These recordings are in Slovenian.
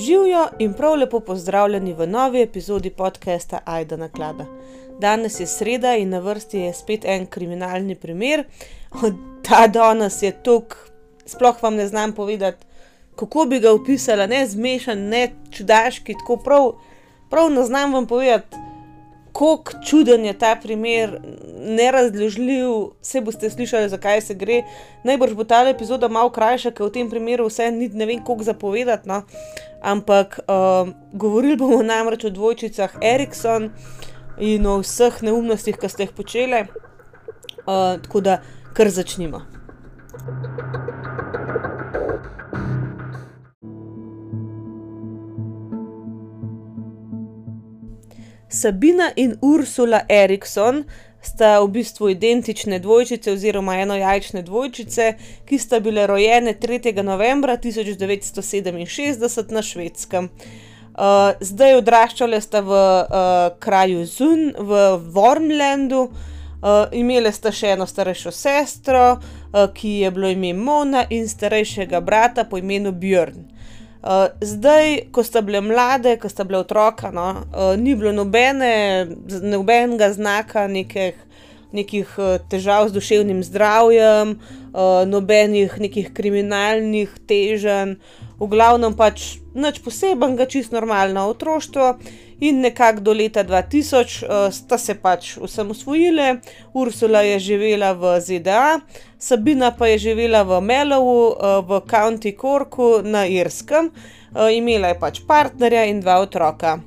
Živijo in prav lepo pozdravljeni v novi epizodi podcasta Aida na klada. Danes je sreda in na vrsti je spet en kriminalni primer. Ta danes je tok, sploh vam ne znam povedati, kako bi ga opisala, ne zmešan, ne čudaški, tako prav, prav ne znam vam povedati, kako čuden je ta primer, nerazložljiv, vse boste slišali, zakaj se gre. Najbrž bo ta epizoda malo krajša, ker v tem primeru vse ni ne vem, kako zapovedati. No? Ampak uh, govorili bomo namreč o dvojčicah Erikson in o vseh neumnostih, ki ste jih počeli. Uh, tako da kar začnimo. Sabina in Ursula Erikson sta v bistvu identične dvojčice oziroma enojajčne dvojčice, ki sta bile rojene 3. novembra 1967 na švedskem. Uh, zdaj odraščale sta v uh, kraju Zun v Wormlandu, uh, imele sta še eno starejšo sestro, uh, ki je bilo ime Mona, in starejšega brata po imenu Björn. Uh, zdaj, ko sta bile mlade, ko sta bile otroka, no, uh, ni bilo nobene, nobenega znaka nekih, nekih uh, težav z duševnim zdravjem, uh, nobenih nekih kriminalnih teženj, v glavnem pač nič posebnega, čist normalno otroštvo. In nekako do leta 2000 uh, sta se pač vsem usvojile, Ursula je živela v ZDA, Sabina pa je živela v Melovu, uh, v County Corku na Irskem, uh, imela je pač partnerja in dva otroka.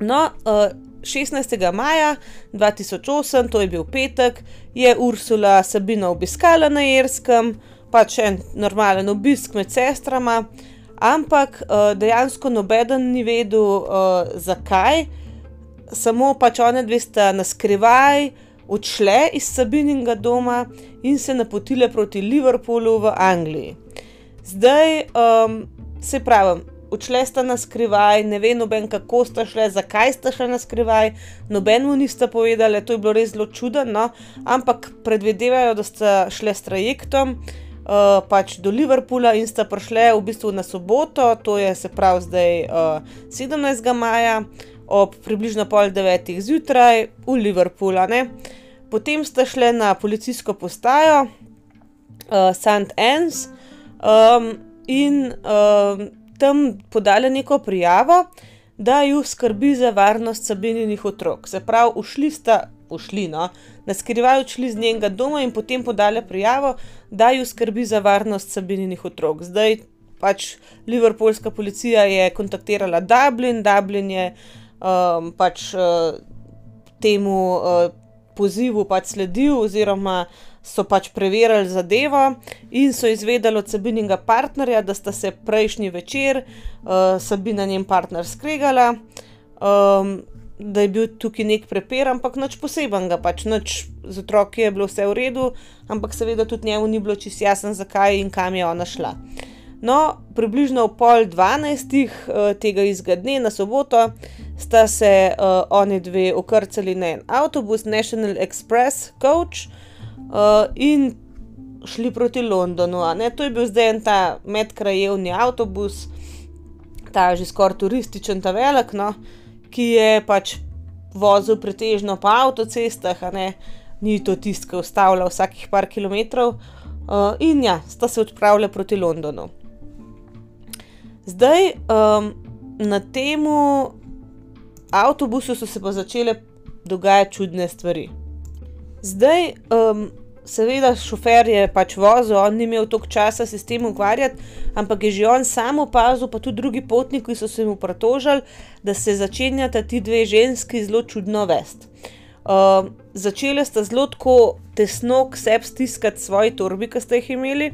No, uh, 16. maja 2008, to je bil petek, je Ursula Sabina obiskala na Irskem, pač en normalen obisk med sestrama ampak uh, dejansko nobeden ni vedel, uh, zakaj, samo pač one dve sta na skrivaj odšle iz Sabininga doma in se napotile proti Liverpoolu v Angliji. Zdaj, um, se pravi, odšle sta na skrivaj, ne ve noben, kako sta šle, zakaj sta šle na skrivaj, noben mu nista povedali, to je bilo res zelo čudno, no? ampak predvidevajo, da sta šle s trajektom uh, pač do Liverpoola in sta prišle v bistvu na soboto, to je se pravi zdaj uh, eh, 17. maja ob približno pol devetih zjutraj v Liverpool. Potem sta šle na policijsko postajo uh, St. Anne's um, in um, tam podali neko prijavo, da ju skrbi za varnost Sabininih otrok. Se pravi, ušli sta pošli, no, na skrivaj odšli z njenega doma in potem podali prijavo, da ju skrbi za varnost Sabininih otrok. Zdaj pač Liverpoolska policija je kontaktirala Dublin, Dublin je um, pač uh, temu uh, pozivu pač sledil, oziroma so pač preverili zadevo in so izvedeli od Sabininega partnerja, da sta se prejšnji večer uh, Sabina in njen partner skregala. Um, da je bil tukaj nek prepir, ampak nič posebnega, pač nič z otroki je bilo vse v redu, ampak seveda tudi njemu ni bilo čisto jasno, zakaj in kam je ona šla. No, približno ob pol dvanajstih uh, tega izgadne na soboto sta se uh, oni dve okrcali na en avtobus, National Express Coach, uh, in šli proti Londonu. To je bil zdaj en ta medkrajevni avtobus, ta že skoraj turističen, ta velik. No ki je pač vozil pretežno po avtocestah, ni to tisti, ki ustavlja vsakih par kilometrov. Uh, in ja, sta se odpravljala proti Londonu. Zdaj um, na tem avtobusu so se pa začele dogajati čudne stvari. Zdaj um, seveda, šofer je pač vozil, on ni imel toliko časa se s tem ukvarjati, ampak je že on sam opazil, pa tudi drugi potniki so se mu pritožili, da se začenjata ti dve ženski zelo čudno vest. Uh, začele sta zelo tako tesno k sebi stiskati svoje torbi, ki ste jih imeli,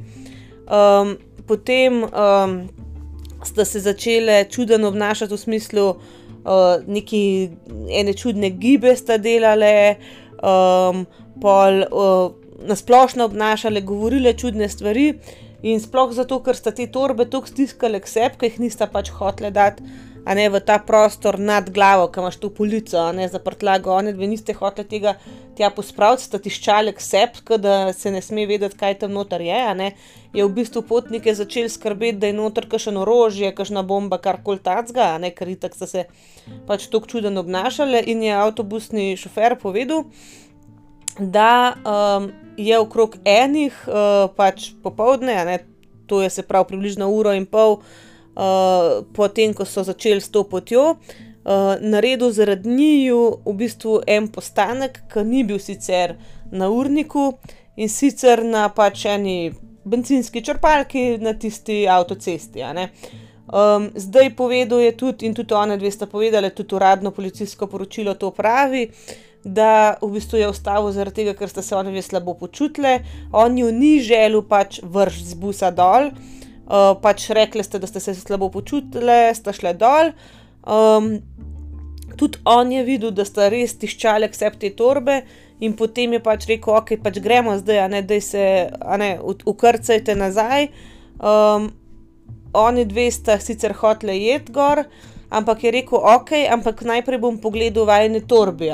um, potem um, sta se začele čudno obnašati v smislu, uh, neki ene čudne gibe sta delale, um, pol. Uh, nasplošno obnašale, govorile čudne stvari, in sploh zato, ker sta te torbe tako stiskale k sebi, ki jih nista pač hotele dati a ne v ta prostor nad glavo, kam imaš to polico, a ne za prtlago. Oni dve niste hoteli tega tja pospraviti, sta tiščali ksep, da se ne sme vedeti, kaj tam noter je. Je v bistvu potnike začel skrbeti, da je noter kakšen orožje, kakšna bomba, karkoli tacga, a ne ker itak so se pač tako čudno obnašali. In je avtobusni šofer povedal, da um, je okrog enih, uh, pač popovdne, ne to je se pravi približno uro in pol, uh, potem ko so začeli s to potjo, uh, naredil zaradi njiju v bistvu en postanek, ki ni bil sicer na urniku in sicer na pač eni benzinski črpalki na tisti avtocesti. Um, zdaj povedal je tudi, in tudi oni dve sta povedali, tudi uradno policijsko poročilo to pravi, da v bistvu je ustavil zaradi tega, ker sta se oni slabo počutili, on ju ni želel pač vršiti z busa dol, uh, pač rekli ste, da ste se slabo počutili, sta šle dol. Um, tudi on je videl, da sta res tiščali vse te torbe. In potem je pač rekel, ok, pač gremo zdaj, a ne da se, a ne, ukrcajte nazaj. Um, oni dve sta sicer hoteli jeti gor, ampak je rekel, ok, ampak najprej bom pogledal vajne torbe,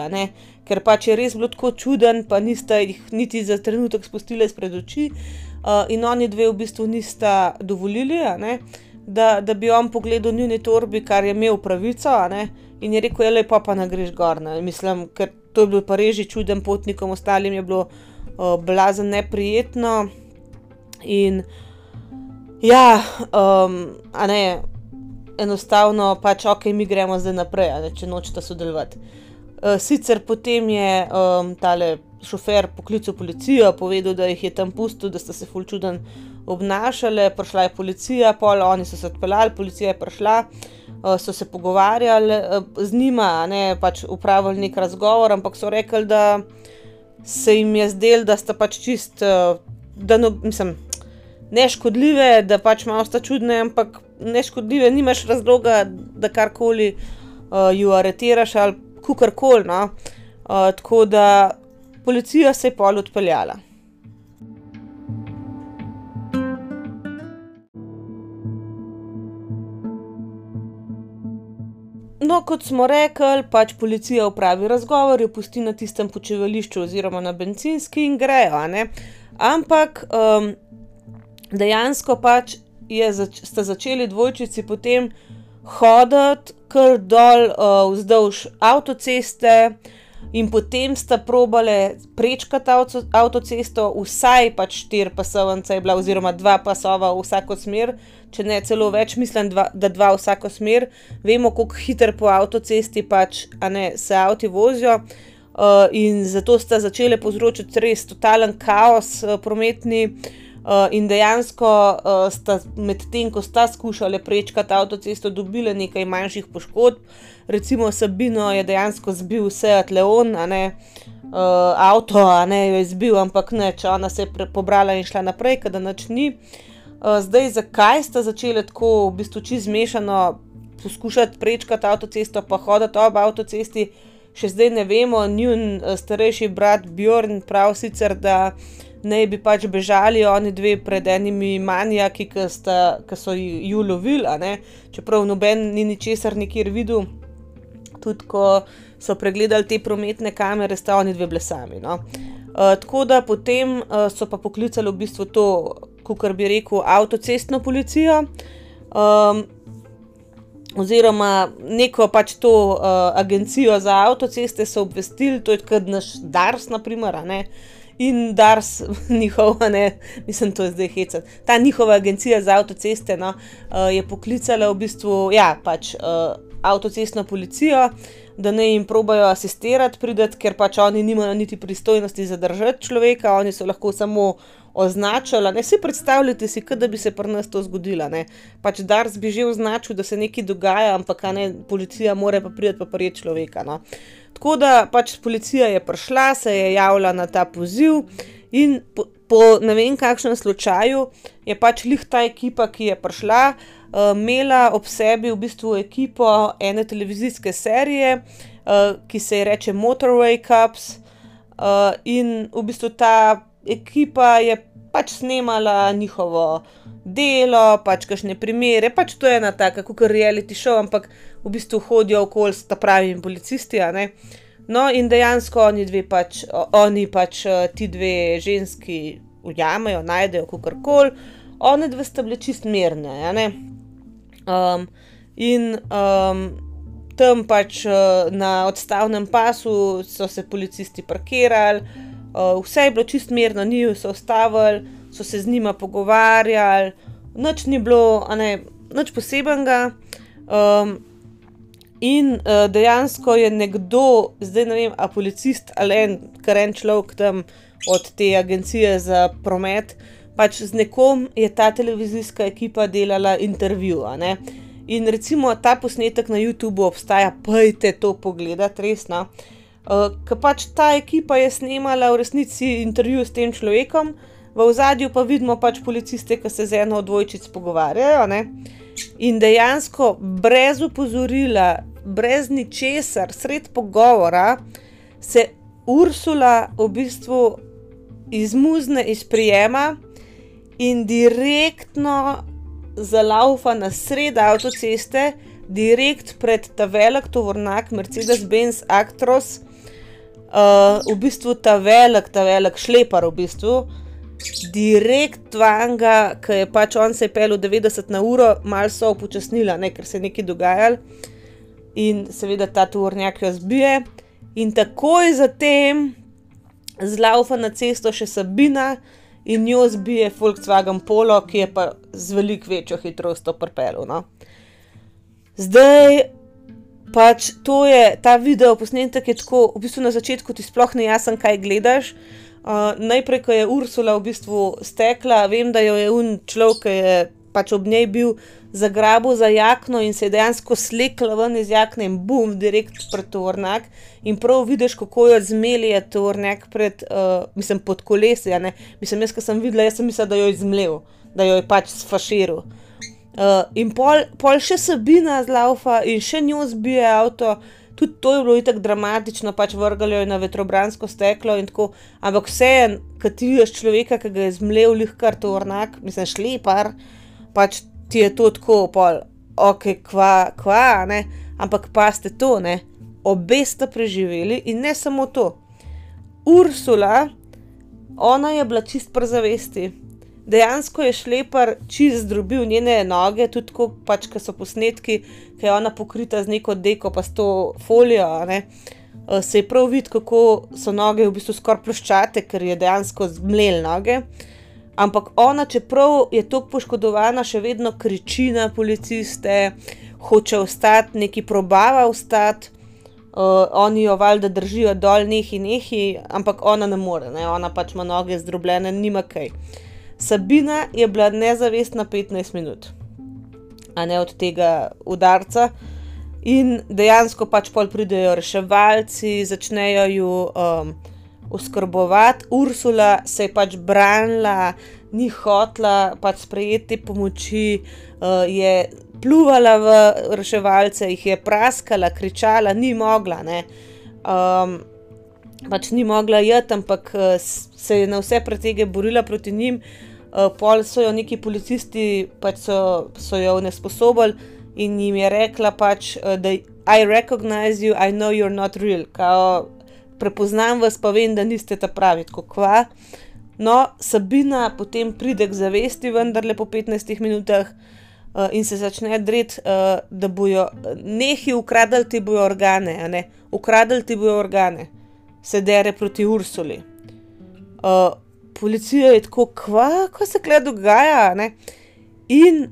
ker pač je res bilo tako čuden, pa nista jih niti za trenutek spustili izpred oči. Uh, in oni dve v bistvu nista dovolili, da, da bi on pogledal njuni torbi, kar je imel pravico. In je rekel, le pa pa ne greš gor. Ne? Mislim, ker to je bil pa reži čuden potnikom, ostalim je bilo uh, blazen neprijetno. In Ja, um, a ne, enostavno pač ok, mi gremo zdaj naprej, ne, če nočete sodelovati. Uh, sicer potem je um, tale šofer poklical policijo, povedal, da jih je tam pustil, da sta se fulčuden obnašali, prišla je policija, pol oni so se odpeljali, policija je prišla, uh, so se pogovarjali uh, z njima, ne pač upravili nek razgovor, ampak so rekli, da se jim je zdelo, da sta pač čist, uh, da no, mislim neškodljive, da pač malo sta čudne, ampak neškodljive, nimaš razloga, da karkoli uh, ju aretiraš ali kukorkoli. No? Uh, tako da policija se je pol odpeljala. No, kot smo rekli, pač policija upravi razgovor, jo pusti na tistem počivališču oziroma na benzinski in grejo. Ampak um, dejansko pač zač sta začeli dvojčici potem hoditi kar dol uh, vzdolž avtoceste, in potem sta probale prečkati avto avtocesto, vsaj pač štiri pasovnice je bila, oziroma dva pasova v vsako smer, če ne celo več, mislim, dva, da dva v vsako smer. Vemo, kako hitro po avtocesti pač ne, se avti vozijo. Uh, in zato sta začele povzročiti res totalen kaos uh, prometni, Uh, in dejansko uh, sta medtem, ko sta skušali prečkati avtocesto, dobili nekaj manjših poškodb. Recimo Sabino je dejansko zbil vse Atleon, a ne uh, avto, a ne jo je zbil, ampak ne, če ona se je pobrala in šla naprej, kada noč ni. Uh, zdaj, zakaj sta začeli tako v bistvu čez mešano poskušati prečkati avtocesto, pa hoditi ob avtocesti, še zdaj ne vemo. Njun uh, starejši brat Bjorn pravi sicer, da naj bi pač bežali oni dve pred enimi manjaki, ki, ki so ju lovili, čeprav noben ni ničesar nikjer videl. Tudi ko so pregledali te prometne kamere, sta oni dve blesami. No. Uh, tako da potem uh, so pa poklicali v bistvu to, kar bi rekel, avtocestno policijo. Um, Oziroma, neko pač to uh, agencijo za avtoceste so obvestili, to je kot naš Dars, naprimer, uh, in Dars, njihova, ne, mislim, to je zdaj hecen. Ta njihova agencija za avtoceste no, uh, je poklicala v bistvu ja, pač, uh, avtocestno policijo, da ne jim probajo asistirati, prideti, ker pač oni nimajo niti pristojnosti zadržati človeka, oni so lahko samo označili. Ne si predstavljate, si, da bi se pri nas to zgodilo. Ne. Pač Dars bi že označil, da se nekaj dogaja, ampak ne, policija mora pa priti pa prijeti človeka. No. Tako da pač policija je prišla, se je javila na ta poziv, in po, po ne vem kakšnem slučaju je pač lih ta ekipa, ki je prišla, uh, imela ob sebi v bistvu ekipo ene televizijske serije, uh, ki se je reče Motorway Cups. Uh, in v bistvu ta ekipa je pač snemala njihovo delo, pač kakšne primere, pač to je ena taka, kot reality show, ampak v bistvu hodijo okoli s ta pravimi policisti. No, in dejansko oni dve pač, oni pač ti dve ženski ujamejo, najdejo kakorkoli, oni dve sta bili čist mirne. Um, in um, tam pač na odstavnem pasu so se policisti parkirali, uh, vse je bilo čist mirno, ni se ustavili so se z njima pogovarjali, noč ni bilo, ne, noč posebenega. Um, in uh, dejansko je nekdo, zdaj ne vem, a policist ali en, kar en človek tam od te agencije za promet, pač z nekom je ta televizijska ekipa delala intervju. In recimo ta posnetek na YouTubu obstaja, pojte to pogledati, resno. Uh, Ker pač ta ekipa je snemala v resnici intervju s tem človekom, v zadju pa vidimo pač policiste, ki se z eno od dvojčic pogovarjajo. Ne? In dejansko, brez upozorila, brez ničesar, sred pogovora, se Ursula v bistvu izmuzne iz prijema in direktno zalaufa na sred avtoceste, direkt pred ta velik tovornjak Mercedes-Benz Actros, uh, v bistvu ta velik, ta velik šlepar v bistvu direkt vanga, ki je pač on se je pel v 90 na uro, malo so upočasnila, ker se je nekaj dogajalo. In seveda ta tovornjak jo zbije, in takoj zatem zlaufa na cesto še Sabina in jo zbije Volkswagen Polo, ki je pa z veliko večjo hitrostjo prpelo. No. Zdaj pač to je ta video posnetek, je tako, v bistvu na začetku ti sploh ne jasno, kaj gledaš najprej, ko je Ursula v bistvu stekla, vem, da jo je un človek, ki je pač ob njej bil, zagrabil za jakno in se je dejansko slekla ven iz jakne in bum, direkt pred tovornjak. In prav vidiš, kako jo zmelje tovornjak pred, uh, mislim, pod kolesi. Mislim, jaz, ki sem videla, jaz sem mislila, da jo je zmlel, da jo je pač sfaširal. Uh, in pol, pol še Sabina zlaufa in še njo zbije avto tudi to je bilo tako dramatično, pač vrgalo je na vetrobransko steklo in tako. Ampak vse je, ki ti vidiš človeka, ki ga je zmlel, lihkar to vrnak, mislim, šlepar, pač ti je to tako, pol, ok, kva, kva, ne. Ampak pa ste to, ne, obe sta preživeli in ne samo to. Ursula, ona je bila čist prezavesti dejansko je šlepar čist zdrobil njene noge, tudi ko pač, so posnetki, ki je ona pokrita z neko deko, pa s to folijo. Ne, uh, se je prav videti, kako so noge v bistvu skoraj ploščate, ker je dejansko zmlel noge. Ampak ona, čeprav je tako poškodovana, še vedno kriči na policiste, hoče ostati, neki probava ostati. Uh, oni jo valjda držijo dol, nehi, nehi, ampak ona ne more, ne? ona pač ima noge zdrobljene, nima kaj. Uh, Sabina je bila nezavestna 15 minut, a ne od tega udarca. In dejansko pač pol pridejo reševalci, začnejo ju um, oskrbovati. Ursula se je pač branila, ni hotla pač sprejeti pomoči, uh, je pluvala v reševalce, jih je praskala, kričala, ni mogla. Um, pač ni mogla jeti, ampak uh, se je na vse pretege borila proti njim. Uh, pol so jo neki policisti, pač so, so jo nesposobili in jim je rekla, pač, uh, da I recognize you, I know you're not real. Kao, prepoznam vas, pa vem, da niste ta pravi, kot kva. No, Sabina potem pride k zavesti, vendar le po 15 minutah uh, in se začne dreti, uh, da bojo nehi ukradili ti bojo organe, ukradili ti bojo organe, se dere proti Ursuli. Uh, policija je tako, kva, ko se kle dogaja. Ne? In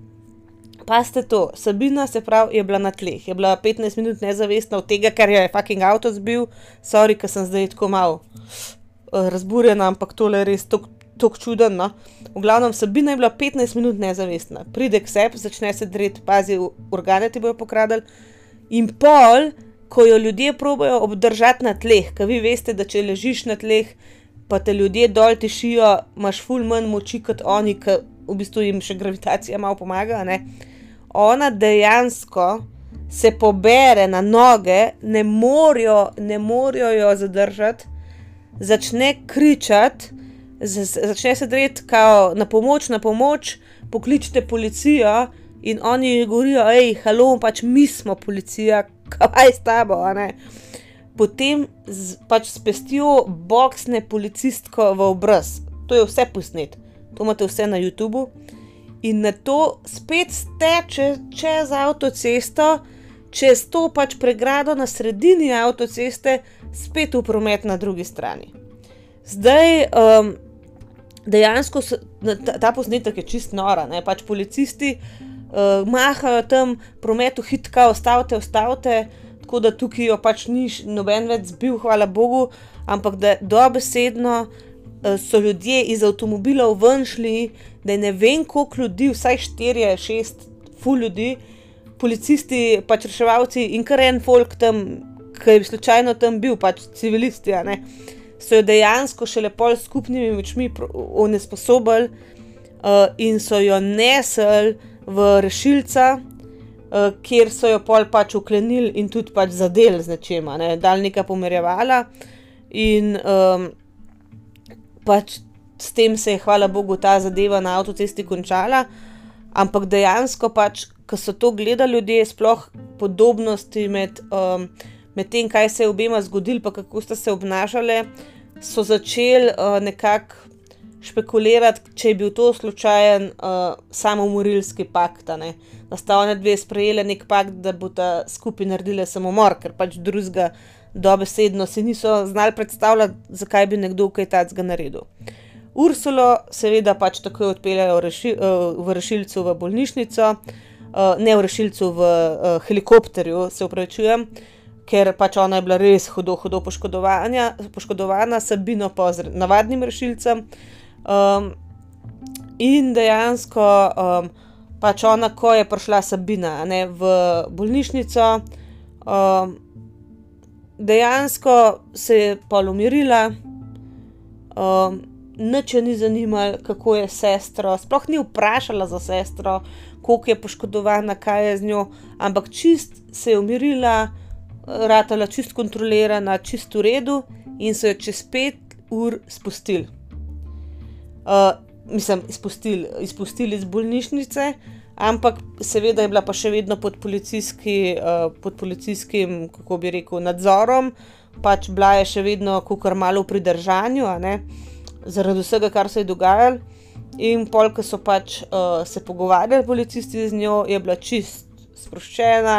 pa ste to, Sabina se pravi, je bila na tleh, je bila 15 minut nezavestna od tega, ker je fucking avto zbil, sorry, ker sem zdaj tako mal uh, razburjena, ampak tole je res tako čudno. No? V glavnem, Sabina je bila 15 minut nezavestna, pride k sebi, začne se dreti, pazi, organe ti bojo pokradili. In pol, ko jo ljudje probojajo obdržati na tleh, ker vi veste, da če ležiš na tleh, pa te ljudje dol tišijo, imaš ful manj moči kot oni, ki v bistvu jim še gravitacija malo pomaga. Ne? Ona dejansko se pobere na noge, ne morajo, ne morajo jo zadržati, začne kričati, začne se dreti, kao na pomoč, na pomoč, pokličite policijo in oni govorijo, hej, halo, pač mi smo policija, kaj s tabo. Potem z, pač spestijo boksne policistko v obraz, to je vse posnet, to imate vse na YouTubu. In na to spet steče čez avtocesto, čez to pač pregrado na sredini avtoceste, spet v promet na drugi strani. Zdaj, um, dejansko so, ta, ta posnetek je čist nora, ne pač policisti uh, mahajo tam prometu hitka, ostavite, ostavite, tako da tukaj jo pač ni noben več zbil, hvala Bogu, ampak da dobesedno uh, so ljudje iz avtomobilov venšli, da je ne vem koliko ljudi, vsaj štirje, šest, ful ljudi, policisti, pač reševalci in kar en folk tam, ki je slučajno tam bil, pač civilisti, so jo dejansko šele pol skupnimi močmi onesposobili uh, in so jo nesli v rešilca, uh, kjer so jo pol pač uklenili in tudi pač zadeli z nečem, ne, dal nekaj pomerjevala. In um, pač s tem se je, hvala Bogu, ta zadeva na avtocesti končala. Ampak dejansko, pač, ko so to gledali ljudje, sploh podobnosti med, um, med tem, kaj se je obema zgodilo, pa kako sta se obnašali, so začeli uh, nekako špekulirati, če je bil to slučajen uh, samomorilski pakt. Ne? Da sta oni dve sprejeli nek pakt, da bo ta skupaj naredila samomor, ker pač drugega dobesedno si niso znali predstavljati, zakaj bi nekdo kaj takega naredil. Ursulo, seveda, pač tako odpeljajo reši, uh, v rešilcu v bolnišnico, uh, ne v rešilcu, v uh, helikopterju, se upravičujem. Uh, ker pač ona je bila res hudo, hudo poškodovana, Sabino pa z navadnim rešilcem. Um, in dejansko, um, pač ona, ko je prišla Sabina ne, v bolnišnico, um, dejansko se je polumirila. Um, Nič je ni zanimalo, kako je sestro, sploh ni vprašala za sestro, koliko je poškodovana, kaj je z njo, ampak čist se je umirila, ratala čist kontrolirana, čist v redu in so jo čez pet ur spustili. Uh, mislim, izpustili, izpustili iz bolnišnice, ampak seveda je bila pa še vedno pod, policijski, uh, pod policijskim, kako bi rekel, nadzorom, pač bila je še vedno kar malo v pridržanju, zaradi vsega, kar se je dogajalo. In polk so pač uh, se pogovarjali, policisti z njo, je bila čist sproščena,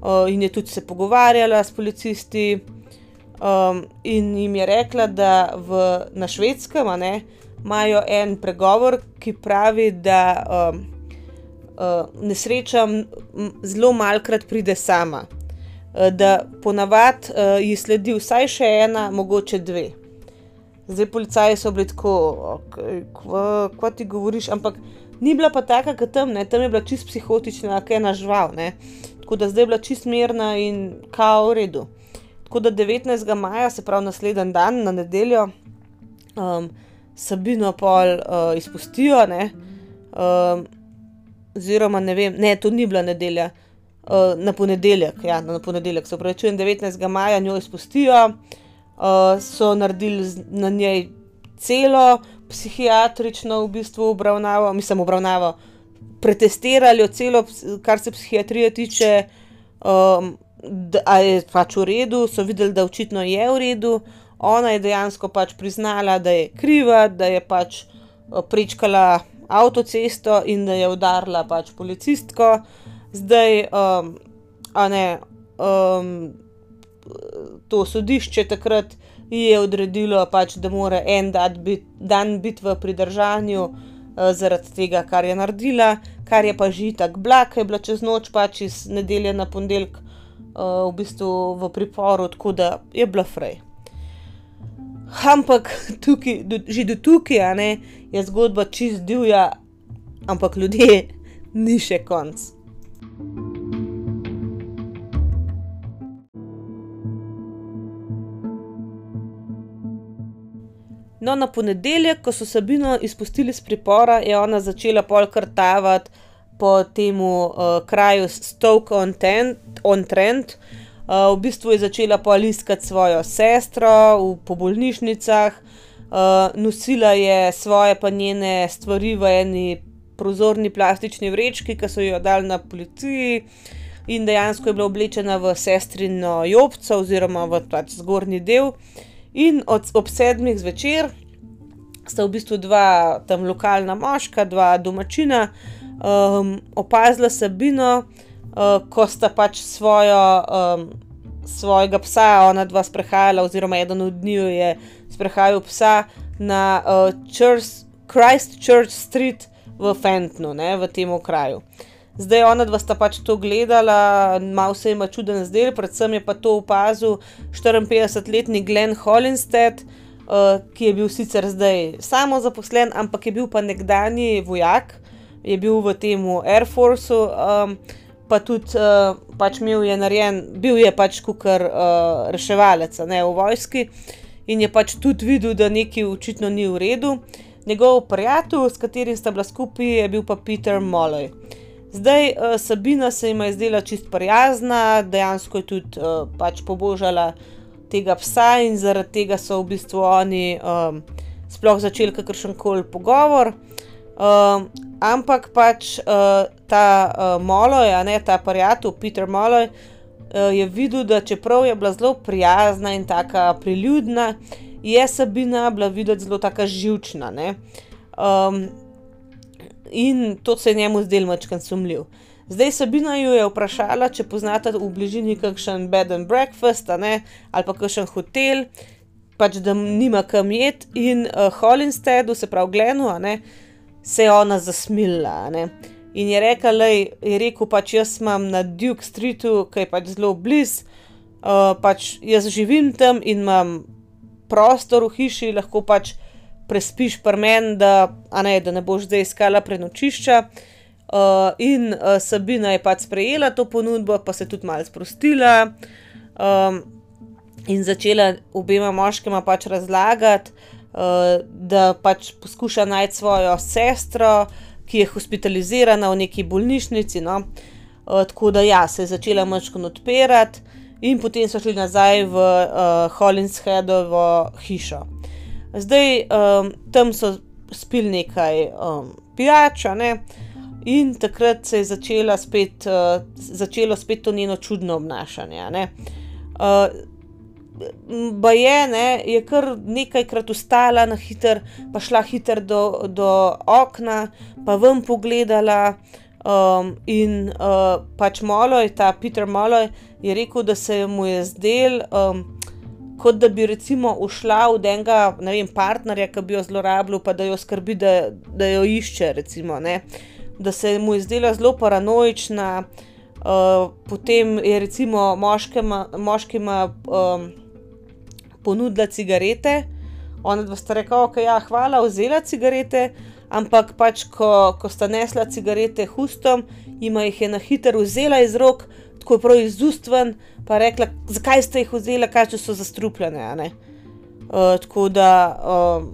uh, in je tudi se pogovarjala s policisti. Um, in jim je rekla, da v, na švedskem imajo en pregovor, ki pravi, da um, uh, nesreča zelo malkrat pride sama. Uh, da ponavadi uh, ji sledi vsaj še ena, mogoče dve. Zdaj, policaji so bili tako, kaj ti govoriš, ampak ni bila pa taka, kot tam, ne? tam je bila čist psihotična, kaj ena žival. Tako da zdaj je bila čist mirna in kao v redu. Tako da 19. maja, se pravi naslednji dan, na nedeljo, um, Sabino pol uh, izpustijo, um, oziroma ne vem, ne, to ni bila nedelja, uh, na ponedeljek, ja, na ponedeljek, se pravi, čujem 19. maja, njo izpustijo, uh, so naredili na njej celo psihiatrično v bistvu obravnavo, mislim, obravnavo pretestirali celo, kar se psihiatrije tiče, um, da je pač v redu, so videli, da očitno je v redu. Ona je dejansko pač priznala, da je kriva, da je pač uh, prečkala avtocesto in da je udarila pač policistko. Zdaj, um, a ne, um, to sodišče takrat je odredilo, pač, da mora en dan biti v pridržanju. Uh, zaradi tega, kar je naredila, kar je pa že tako blag, je bila čez noč, pač iz nedelje na ponedeljek, uh, v bistvu v priporu, tako da je bila frej. Ampak tukaj, do, že do tukaj ne, je zgodba čist divja, ampak ljudje ni še konc. No, na ponedeljek, ko so Sabino izpustili iz pripora, je ona začela polkrtavati po tem uh, kraju Stoke on, on Trent. Uh, v bistvu je začela poaliskati svojo sestro v, po bolnišnicah, Uh, nosila je svoje pa njene stvari v eni prozorni plastični vrečki, ki so jo dali na policiji, in dejansko je bila oblečena v sestrino jopco oziroma v pač zgornji del. In od, ob sedmih zvečer sta v bistvu dva tam lokalna moška, dva domačina, um, opazila Sabino, uh, ko sta pač svojo, um, svojega psa, ona dva sprehajala, oziroma eden od njiju je sprehajal psa na uh, Church, Christchurch Street v Fentonu, ne, v tem kraju. Zdaj ona dva sta pač to gledala, malo se jim je čuden zdel, predvsem je pa to opazil 54-letni Glenn Hollinstead, uh, ki je bil sicer zdaj samo zaposlen, ampak je bil pa nekdani vojak, je bil v tem Air Forceu, um, pa tudi uh, pač imel je narejen, bil je pač kukar uh, reševalec, ne v vojski in je pač tudi videl, da nekaj očitno ni v redu. Njegov prijatelj, s katerim sta bila skupaj, je bil pa Peter Molloy. Zdaj, uh, Sabina se jim je zdela čist prijazna, dejansko je tudi uh, pač pobožala tega psa in zaradi tega so v bistvu oni um, sploh začeli kakršen koli pogovor. Um, ampak pač uh, ta uh, Moloj, a ne ta prijatelj, Peter Moloj, uh, je videl, da čeprav je bila zelo prijazna in tako priljudna, je Sabina bila videti zelo tako živčna. Um, in to se je njemu zdelo mačkan sumljiv. Zdaj Sabina ju je vprašala, če poznate v bližini kakšen bed and breakfast ne, ali pa kakšen hotel, pač da nima kam jeti, in uh, Hollinsteadu, se pravi Glenu, ne, se je ona zasmilila. Ne. In je rekel, da je rekel, pač jaz imam na Duke Streetu, ki je pač zelo blizu, uh, pač jaz živim tam in imam prostor v hiši, lahko pač prespiš pri meni, da, ne, da ne boš zdaj iskala prenočišča. Uh, in uh, Sabina je pač sprejela to ponudbo, pa se tudi malo sprostila um, in začela obema moškima pač razlagati, da pač poskuša najti svojo sestro, ki je hospitalizirana v neki bolnišnici. No? Uh, tako da ja, se je začela močko odpirati, in potem so šli nazaj v uh, Hollinsheadovo hišo. Zdaj um, tam so spili nekaj um, pijača, ne? in takrat se je začela spet, uh, začelo spet to njeno čudno obnašanje. Uh, ba je, ne, je kar nekajkrat ustala na hiter, pa šla hiter do, do okna, pa ven pogledala. Um, in uh, pač Moloj, ta Peter Moloj, je rekel, da se mu je zdel. Um, kot da bi recimo ušla v enega, ne vem, partnerja, ki bi jo zlorabljal, pa da jo skrbi, da, da jo išče, recimo, da se mu je zdela zelo paranoična. Uh, potem je recimo moškima, moškima um, ponudila cigarete, ona dva sta rekla, ok, ja, hvala, vzela cigarete, ampak pač, ko, ko sta nesla cigarete hustom, jima jih je na hitro vzela iz rok, tako prav izustven, pa rekla, zakaj ste jih vzeli, kaj so zastrupljene. Uh, tako da uh,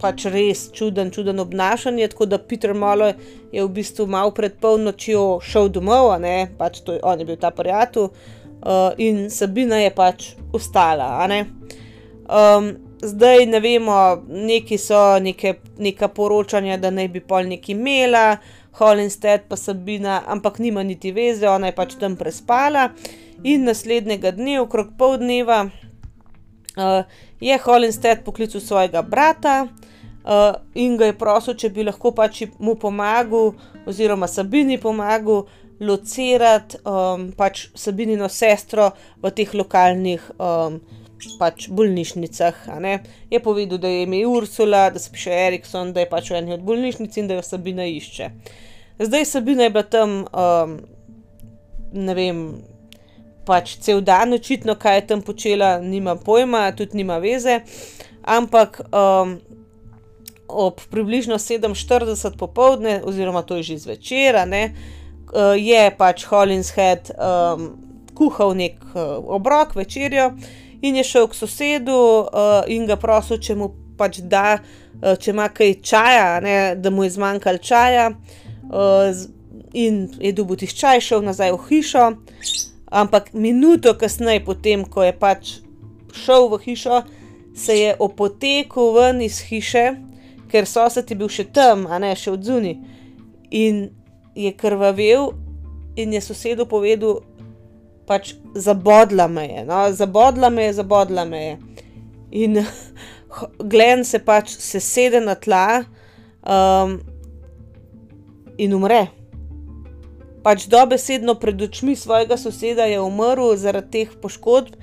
pač res čuden, čuden obnašanje. Tako da Peter Malo je v bistvu malo pred polnočjo šel domov, ne? pač to, on je bil ta prijatelj uh, in Sabina je pač ostala. Um, zdaj ne vemo, neki so neke, neka poročanja, da naj bi pol neki imela. Hollinstead pa Sabina, ampak nima niti veze, ona je pač tam prespala. In naslednjega dne, okrog pol dneva, uh, je Hollinstead poklical svojega brata uh, in ga je prosil, če bi lahko pač mu pomagal, oziroma Sabini pomagal. Locirati um, pač Sabinino sestro v teh lokalnih um, pač bolnišnicah. Je povedal, da je ime Ursula, da se piše Erikson, da je pač v eni od bolnišnic in da jo Sabina išče. Zdaj Sabina je bila tam, um, ne vem, pač cel dan, očitno, kaj je tam počela, nima pojma, tudi nima veze. Ampak um, ob približno 7:40 popovdne, oziroma to je že zvečer, ne, uh, je pač Hollinshead um, kuhal nek uh, obrok, večerjo in je šel k sosedu uh, in ga prosil, če mu pač da, uh, če ima kaj čaja, ne, da mu je zmanjkalo čaja. Uh, in je dobil tiščaj, šel nazaj v hišo. Ampak minuto kasneje, potem ko je pač šel v hišo, se je opotekel ven iz hiše, ker sosed je bil še tam, a ne še od zunaj. In je krvavel, in je sosedu povedal, pač zabodla me je, no? zabodla me je, zabodla me je. In Glen se pač sesede na tla um, in umre. Pač dobesedno pred očmi svojega soseda je umrl zaradi teh poškodb,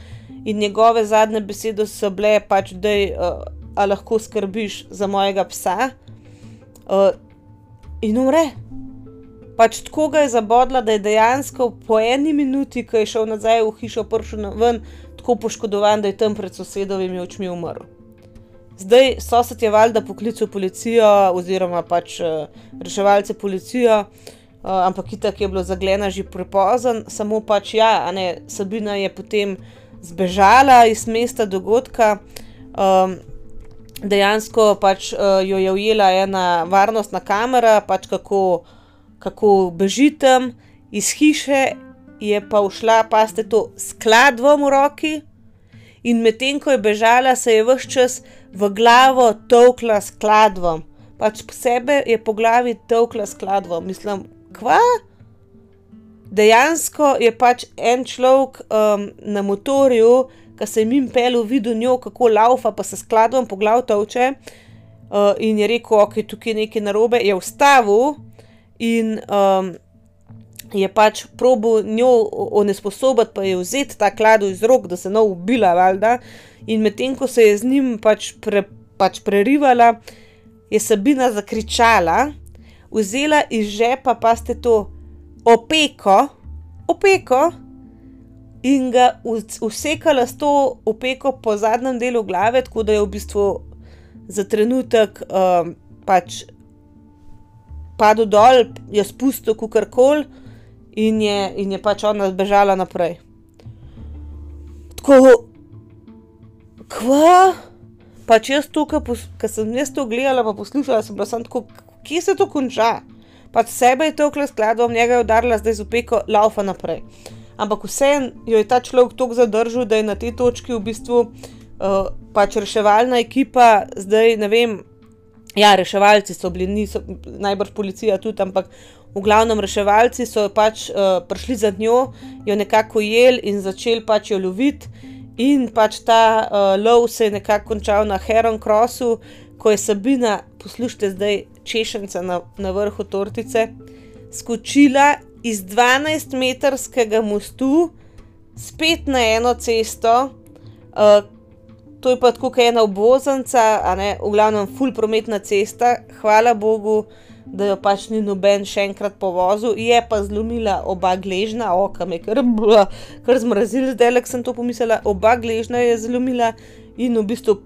in njegove zadnje besede so bile, pač, da uh, lahko skrbiš za mojega psa. Uh, in umre pač tako ga je zabodla, da je dejansko po eni minuti, ko je šel nazaj v hišo, prišel ven, tako poškodovan, da je tam pred sosedovimi očmi umrl. Zdaj sosed je valjda poklical policijo, oziroma pač uh, reševalce policijo, uh, ampak itak je bilo zaglena že prepozno, samo pač ja, ne, Sabina je potem zbežala iz mesta dogodka. Um, dejansko pač uh, jo je ujela ena varnostna kamera, pač kako kako bežitem iz hiše, je pa všla, pa ste to skladvom v roki. In medtem ko je bežala, se je vse čas v glavo tovkla skladvom. Pač posebej je po glavi tovkla skladvom. Mislim, kva? Dejansko je pač en človek um, na motorju, ki se je jim pel, videl njo, kako laufa, pa se skladom po glavu tovče. Uh, in je rekel, ok, tukaj je nekaj narobe, je vstavil in um, je pač probo njo onesposobiti, pa je vzeti ta kladu iz rok, da se ne ubila, valjda. In medtem ko se je z njim pač, pre, pač prerivala, je Sabina zakričala, vzela iz žepa pa ste to opeko, opeko. In ga usekala s to opeko po zadnjem delu glave, tako da je v bistvu za trenutek um, pač padel dol, je spustil kukar kol in in je pač ona zbežala naprej. Tako, kva? Pač jaz to, ki sem jaz to gledala, pa poslušala, sem bila samo tako, kje se to konča? Pač sebe je to okle skladom, njega je udarila, zdaj z opeko laufa naprej. Ampak vseeno jo je ta človek tako zadržal, da je na tej točki v bistvu uh, pač reševalna ekipa, zdaj ne vem, Ja, reševalci so bili, niso najbrž policija tudi, ampak v glavnem reševalci so pač uh, prišli za njo, jo nekako jeli in začeli pač jo loviti. In pač ta uh, lov se je nekako končal na Heron Crossu, ko je Sabina, poslušajte zdaj, češenca na, na vrhu tortice, skočila iz 12-metrskega mostu spet na eno cesto, uh, to je pa tako, kot ena obvoznica, a ne v glavnem, full prometna cesta, hvala Bogu, da jo pač ni noben še enkrat povozil, je pa zlomila oba gležna, oka me kar, kar zmrazili, zdaj le sem to pomislila, oba gležna je zlomila in v bistvu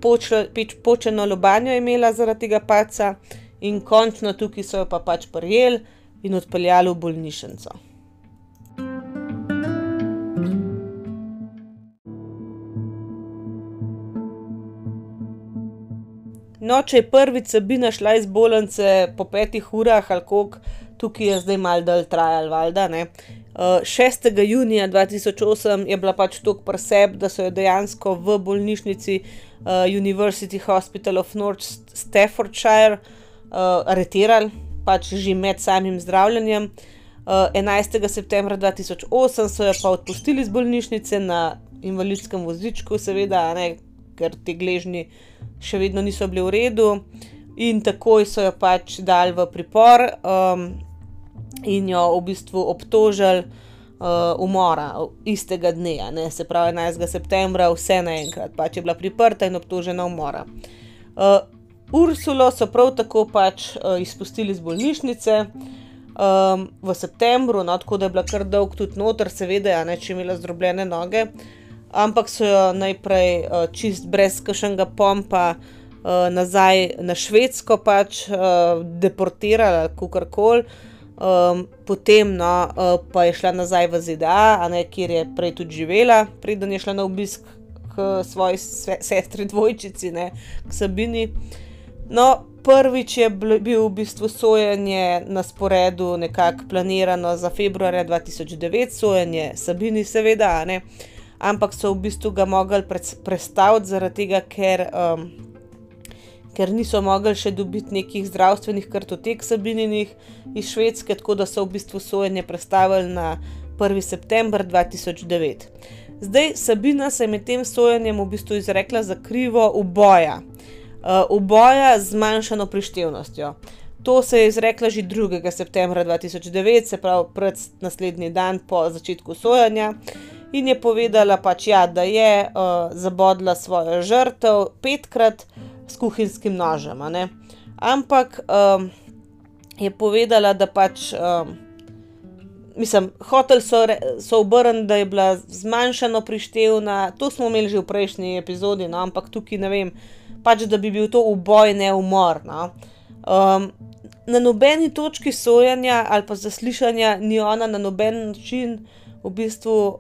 počeno lobanjo imela zaradi tega paca, in končno tukaj so jo pa pač prijeli in odpeljali v bolnišnico. No, če je prvič Sabina šla iz bolnice po petih urah, ali koliko, tukaj je zdaj mal dal trajal, valjda. Uh, 6. junija 2008 je bila pač tako preseb, da so jo dejansko v bolnišnici uh, University Hospital of North Staffordshire uh, aretirali, pač že med samim zdravljenjem. Uh, 11. septembra 2008 so jo pa odpustili iz bolnišnice na invalidskem vozičku, seveda, ne, ker ti gležni še vedno niso bili v redu, in takoj so jo pač dali v pripor um, in jo v bistvu obtožili uh, umora istega dne, ne? se pravi 11. septembra, vse naenkrat, pač je bila priprta in obtožena umora. Uh, Ursulo so prav tako pač uh, izpustili iz bolnišnice. Um, v septembru, no, tako da je bila kar dolg tudi noter, seveda, ja, ne, če imela zdrobljene noge, uh, ampak so jo najprej uh, čist brez kašnega pompa uh, nazaj na Švedsko pač uh, deportirali, kako koli. Um, potem no, uh, pa je šla nazaj v ZDA, ne, kjer je prej tudi živela, preden je šla na obisk k svoji sestri dvojčici, ne, k Sabini. No, prvič je bil v bistvu sojenje na sporedu, nekako planirano za februarja 2009, sojenje Sabini, seveda, ne. Uh, ampak so v bistvu ga mogli prestaviti zaradi tega, ker, um, ker niso mogli še dobiti nekih zdravstvenih kartotek Sabininih iz Švedske, tako da so v bistvu sojenje prestavili na 1. september 2009. Zdaj Sabina se je med tem sojenjem v bistvu izrekla za krivo uboja, uh, uboja z zmanjšano prištevnostjo. To se je izrekla že 2. septembra 2009, se pravi pred naslednji dan po začetku sojenja in je povedala, pač, ja, da je uh, zabodla svojo žrtev petkrat s kuhinjskim nožem. Ampak um, je povedala, da pač. Um, Mislim, hotel so, so obrniti, da je bila zmanjšana prištevna, to smo imeli že v prejšnji epizodi, no, ampak tukaj ne vem, pač da bi bil to uboj, ne umor. No. Um, na nobeni točki sojanja ali pa zaslišanja ni ona na noben način v bistvu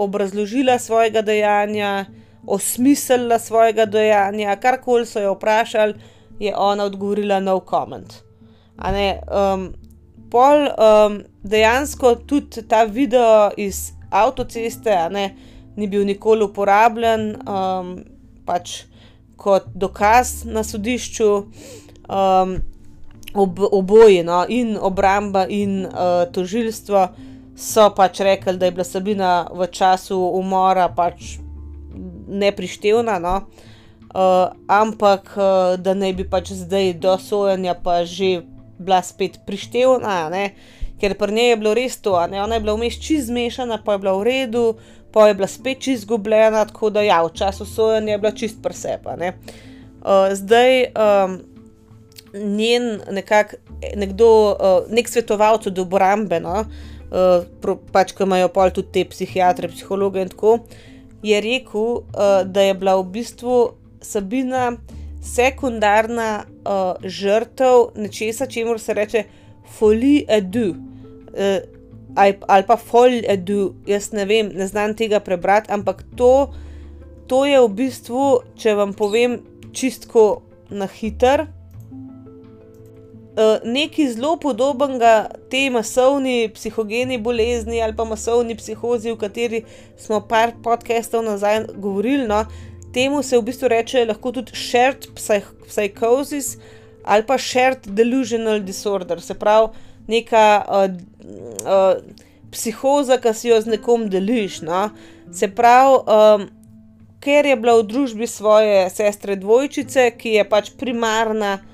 obrazložila svojega dejanja, osmislila svojega dejanja, karkoli so jo vprašali, je ona odgovorila no comment. Um, pol um, dejansko tudi ta video iz avtoceste ne, ni bil nikoli uporabljen um, pač kot dokaz na sodišču. Um, ob, oboje, no, in obramba, in uh, tožilstvo so pač rekli, da je bila Sabina v času umora pač neprištevna, no, uh, ampak uh, da naj bi pač zdaj do sojanja pa že bila spet prištevna, ne, ker pri njej je bilo res to, ne, ona je bila vmes čist zmešana, pa je bila v redu. Pa je bila spet čist izgubljena, tako da ja, v času sojanja je bila čist presepa. Uh, zdaj, um, njen nekak, nekdo, uh, nek svetovalec od obrambe, no, uh, pač, ki imajo pol tudi te psihiatre, psihologe in tako, je rekel, uh, da je bila v bistvu Sabina sekundarna uh, žrtev nečesa, čemu se reče folie edu. Uh, Ali pa folie edu, jaz ne vem, ne znam tega prebrati, ampak to, to je v bistvu, če vam povem, čistko na hiter, Eh, nekaj zelo podobnega tej masovni psihogeni bolezni ali pa masovni psihozi, o kateri smo par podcastov nazaj govorili. No, temu se v bistvu reče lahko tudi shared psychosis ali pa shared delusional disorder, se pravi neka uh, uh, psihoza, ki si jo z nekom deliš. No. Se pravi, um, ker je bila v družbi svoje sestre dvojčice, ki je pač primarna. Eh,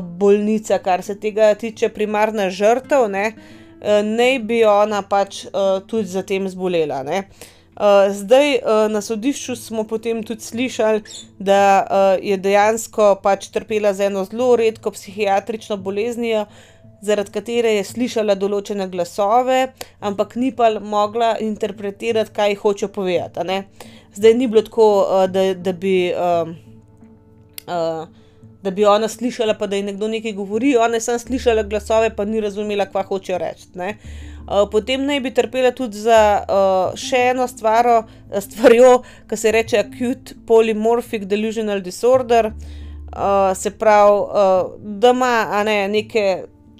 bolnica, kar se tega tiče, primarna žrtev, ne, eh, ne bi ona pač uh, tudi za tem zbolela. Uh, zdaj na sodišču smo potem tudi slišali, da je dejansko pač trpela za eno zelo redko psihiatrično boleznijo, zaradi katere je slišala določene glasove, ampak ni pa mogla interpretirati, kaj hoče povedati. Zdaj ni bilo tako, da, da bi. Uh, uh, da bi ona slišala, pa da ji nekdo nekaj govori, ona je samo slišala glasove, pa ni razumela, kva hoče reči. Uh, potem naj bi trpela tudi za uh, še eno stvar, stvarjo, ki se reče acute polymorphic delusional disorder, uh, se pravi, uh, da ima ne, neke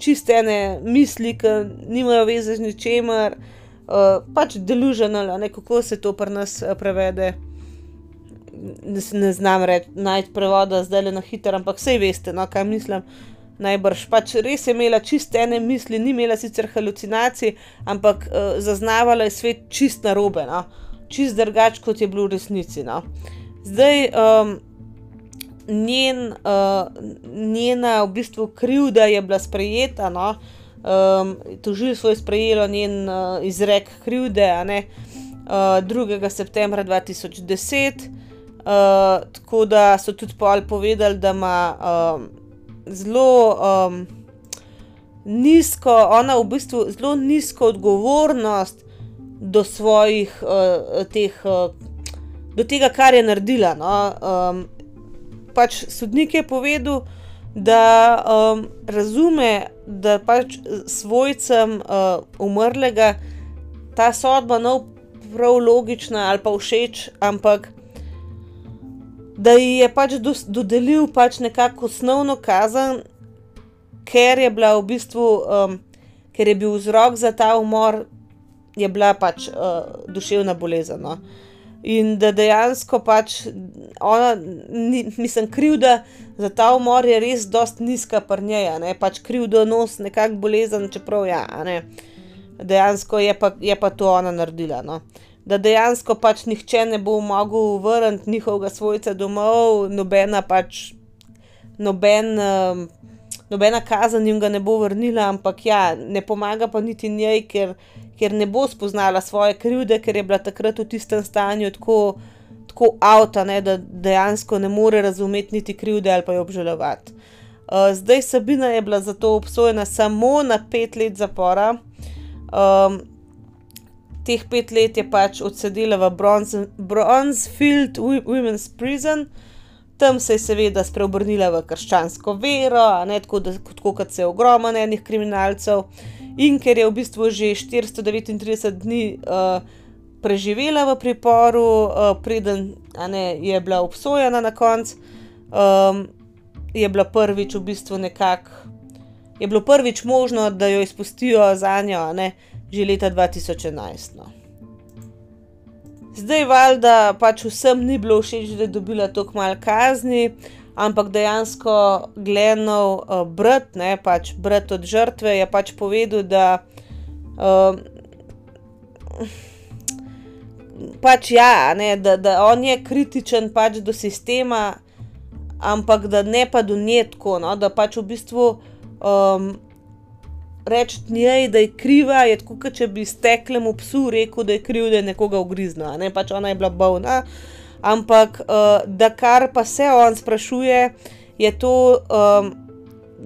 čistene misli, ki nimajo veze z ničemer, uh, pač delusional, ne, kako se to pri nas prevede ne, ne znam reči, najti prevoda zdaj le na hitro, ampak vse veste, no, kaj mislim. Najbrž pač res je imela čiste ene misli, ni imela sicer halucinacij, ampak uh, zaznavala je svet čist na robe, no? čist drugač, kot je bilo v resnici. No? Zdaj, um, njen, uh, njena v bistvu krivda je bila sprejeta, no? um, tožilstvo je sprejelo njen uh, izrek krivde uh, 2. septembra 2010. Uh, tako da so tudi pol povedali, da ima um, zelo um, nizko, ona v bistvu zelo nizko odgovornost do svojih uh, teh, uh, do tega, kar je naredila. No? Um, pač sodnik je povedal, da um, razume, da pač svojcem uh, umrlega ta sodba ni prav logična ali pa všeč, ampak da ji je pač dodelil pač nekako osnovno kazen, ker je bila v bistvu, um, ker je bil vzrok za ta umor, je bila pač uh, duševna bolezen. No. In da dejansko pač ona, ni, mislim, krivda za ta umor je res dosti nizka pri njej, ne pač krivdo nos nekako bolezen, čeprav ja, ne. Dejansko je pa, je pa to ona naredila, no. Da dejansko pač nihče ne bo mogel vrniti njihovega svojca domov, nobena pač, noben, nobena kazen jim ga ne bo vrnila, ampak ja, ne pomaga pa niti njej, ker, ker ne bo spoznala svoje krivde, ker je bila takrat v tistem stanju tako, tako out, a ne, da dejansko ne more razumeti niti krivde ali pa jo obžalovati. zdaj Sabina je bila zato obsojena samo na pet let zapora. Teh pet let je pač odsedela v Bronzefield Women's Prison. Tam se je seveda spreobrnila v krščansko vero, ne, tako da, tako kot se ogromno enih kriminalcev. In ker je v bistvu že štiristo devetintrideset dni, preživela v priporu, preden, a ne, je bila obsojena na koncu, je bila prvič v bistvu nekako, je bilo prvič možno, da jo izpustijo zanjo, a ne, že leta dva tisoč enajst, no. Zdaj valjda pač vsem ni bilo všeč, da je dobila toliko malo kazni, ampak dejansko Glenov, brat, ne, pač brat od žrtve je pač povedal, da, pač ja, ne, da, da on je kritičen pač do sistema, ampak da ne pa do nje tako, no, da pač v bistvu, reči njej, da je kriva, je tako, kot če bi steklemu psu rekel, da je kriv, da je nekoga ugriznil, ne, pač ona je bila bolna. Ampak, da kar pa se on sprašuje, je to,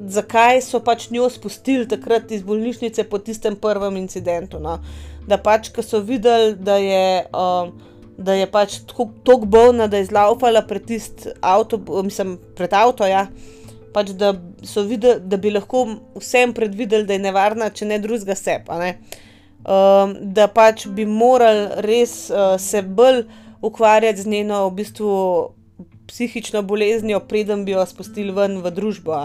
zakaj so pač njo spustili takrat iz bolnišnice po tistem prvem incidentu, no. Da pač, ke so videli, da je, da je pač tako, bolna, da je zlaufala pred tisti avto, mislim, pred avto, ja, pač da so da bi lahko vseeno predvideli, da je nevarna, če ne drugega a ne. da pač bi morali res, se bolj ukvarjati z njeno v bistvu psihično boleznijo, preden bi jo spustili ven v družbo.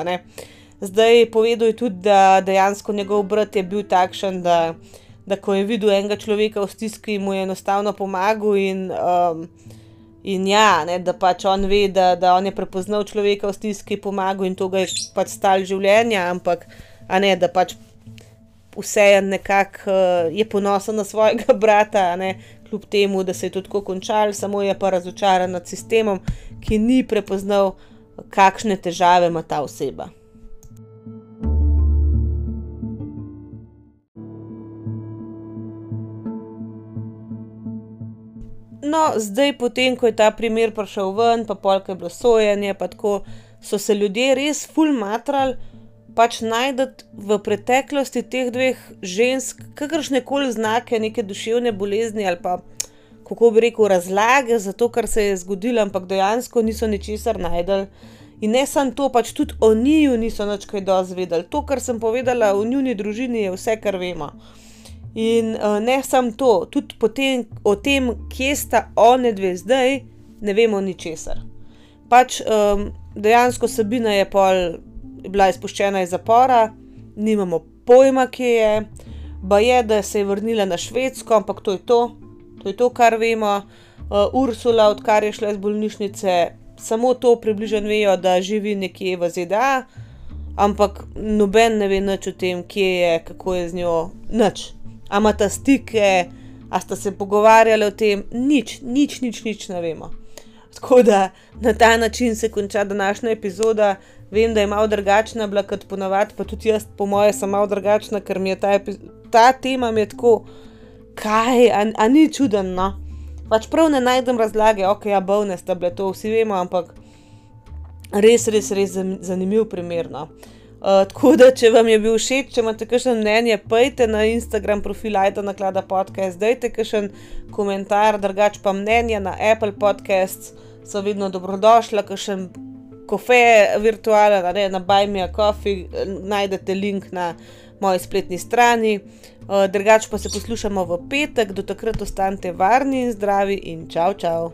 Zdaj, povedal je tudi, da dejansko njegov brat je bil takšen, da, da ko je videl enega človeka v stiski, mu je enostavno pomagal in, in ja, ne, da pač on ve, da, da on je prepoznal človeka v stiski, pomagal in to ga je pač stalo življenja, ampak, ne, da pač vseeno nekako, je ponosen na svojega brata, ne, kljub temu, da se je to tako končalo, samo je pa razočaran nad sistemom, ki ni prepoznal, kakšne težave ima ta oseba. No, zdaj potem, ko je ta primer prišel ven pa pol, ke je bilo sojenje pa tako, so se ljudje res ful matrali pač najti v preteklosti teh dveh žensk kakršnekoli znake neke duševne bolezni ali pa, kako bi rekel, razlage za to, kar se je zgodilo, ampak dejansko niso ničesar našli. In ne samo to, pač tudi o njiju niso nič kaj dosti vedeli. To, kar sem povedala o njuni družini, je vse, kar vemo. In, ne samo to, tudi potem o tem, kje sta onadve zdaj, ne vemo ničesar. Pač, dejansko Sabina je pol bila izpuščena iz zapora, nimamo pojma, kje je. Baje, da se je vrnila na Švedsko, ampak to je to. To je to, kar vemo. Ursula, odkar je šla iz bolnišnice, samo to približno vejo, da živi nekje v ZDA, ampak noben ne ve nič o tem, kje je, kako je z njo, nič. Imata stike, a sta se pogovarjali o tem, nič, nič, nič, nič ne vemo. Tako da na ta način se konča današnja epizoda. Vem, da je malo drugačna bila kot po navadi, pa tudi jaz po moje sem malo drugačna, ker mi je ta ta tema mi je tako, kaj, a, a ni čudno, no? Pač prav ne najdem razlage, okej, ja, bolne sta bile, to vsi vemo, ampak res, res, res zanimiv primer, no. Tako da, če vam je bil všeč, če imate kakšno mnenje, pojdite na Instagram profil Ajda Naklada podcast, dajte kakšen komentar, drugače pa mnenja na Apple podcasts so vedno dobrodošla, kakšen kofe virtualen, ne, na Buy me a coffee, najdete link na moji spletni strani. drugače pa se poslušamo v petek, do takrat ostanite varni in zdravi in čao, čao.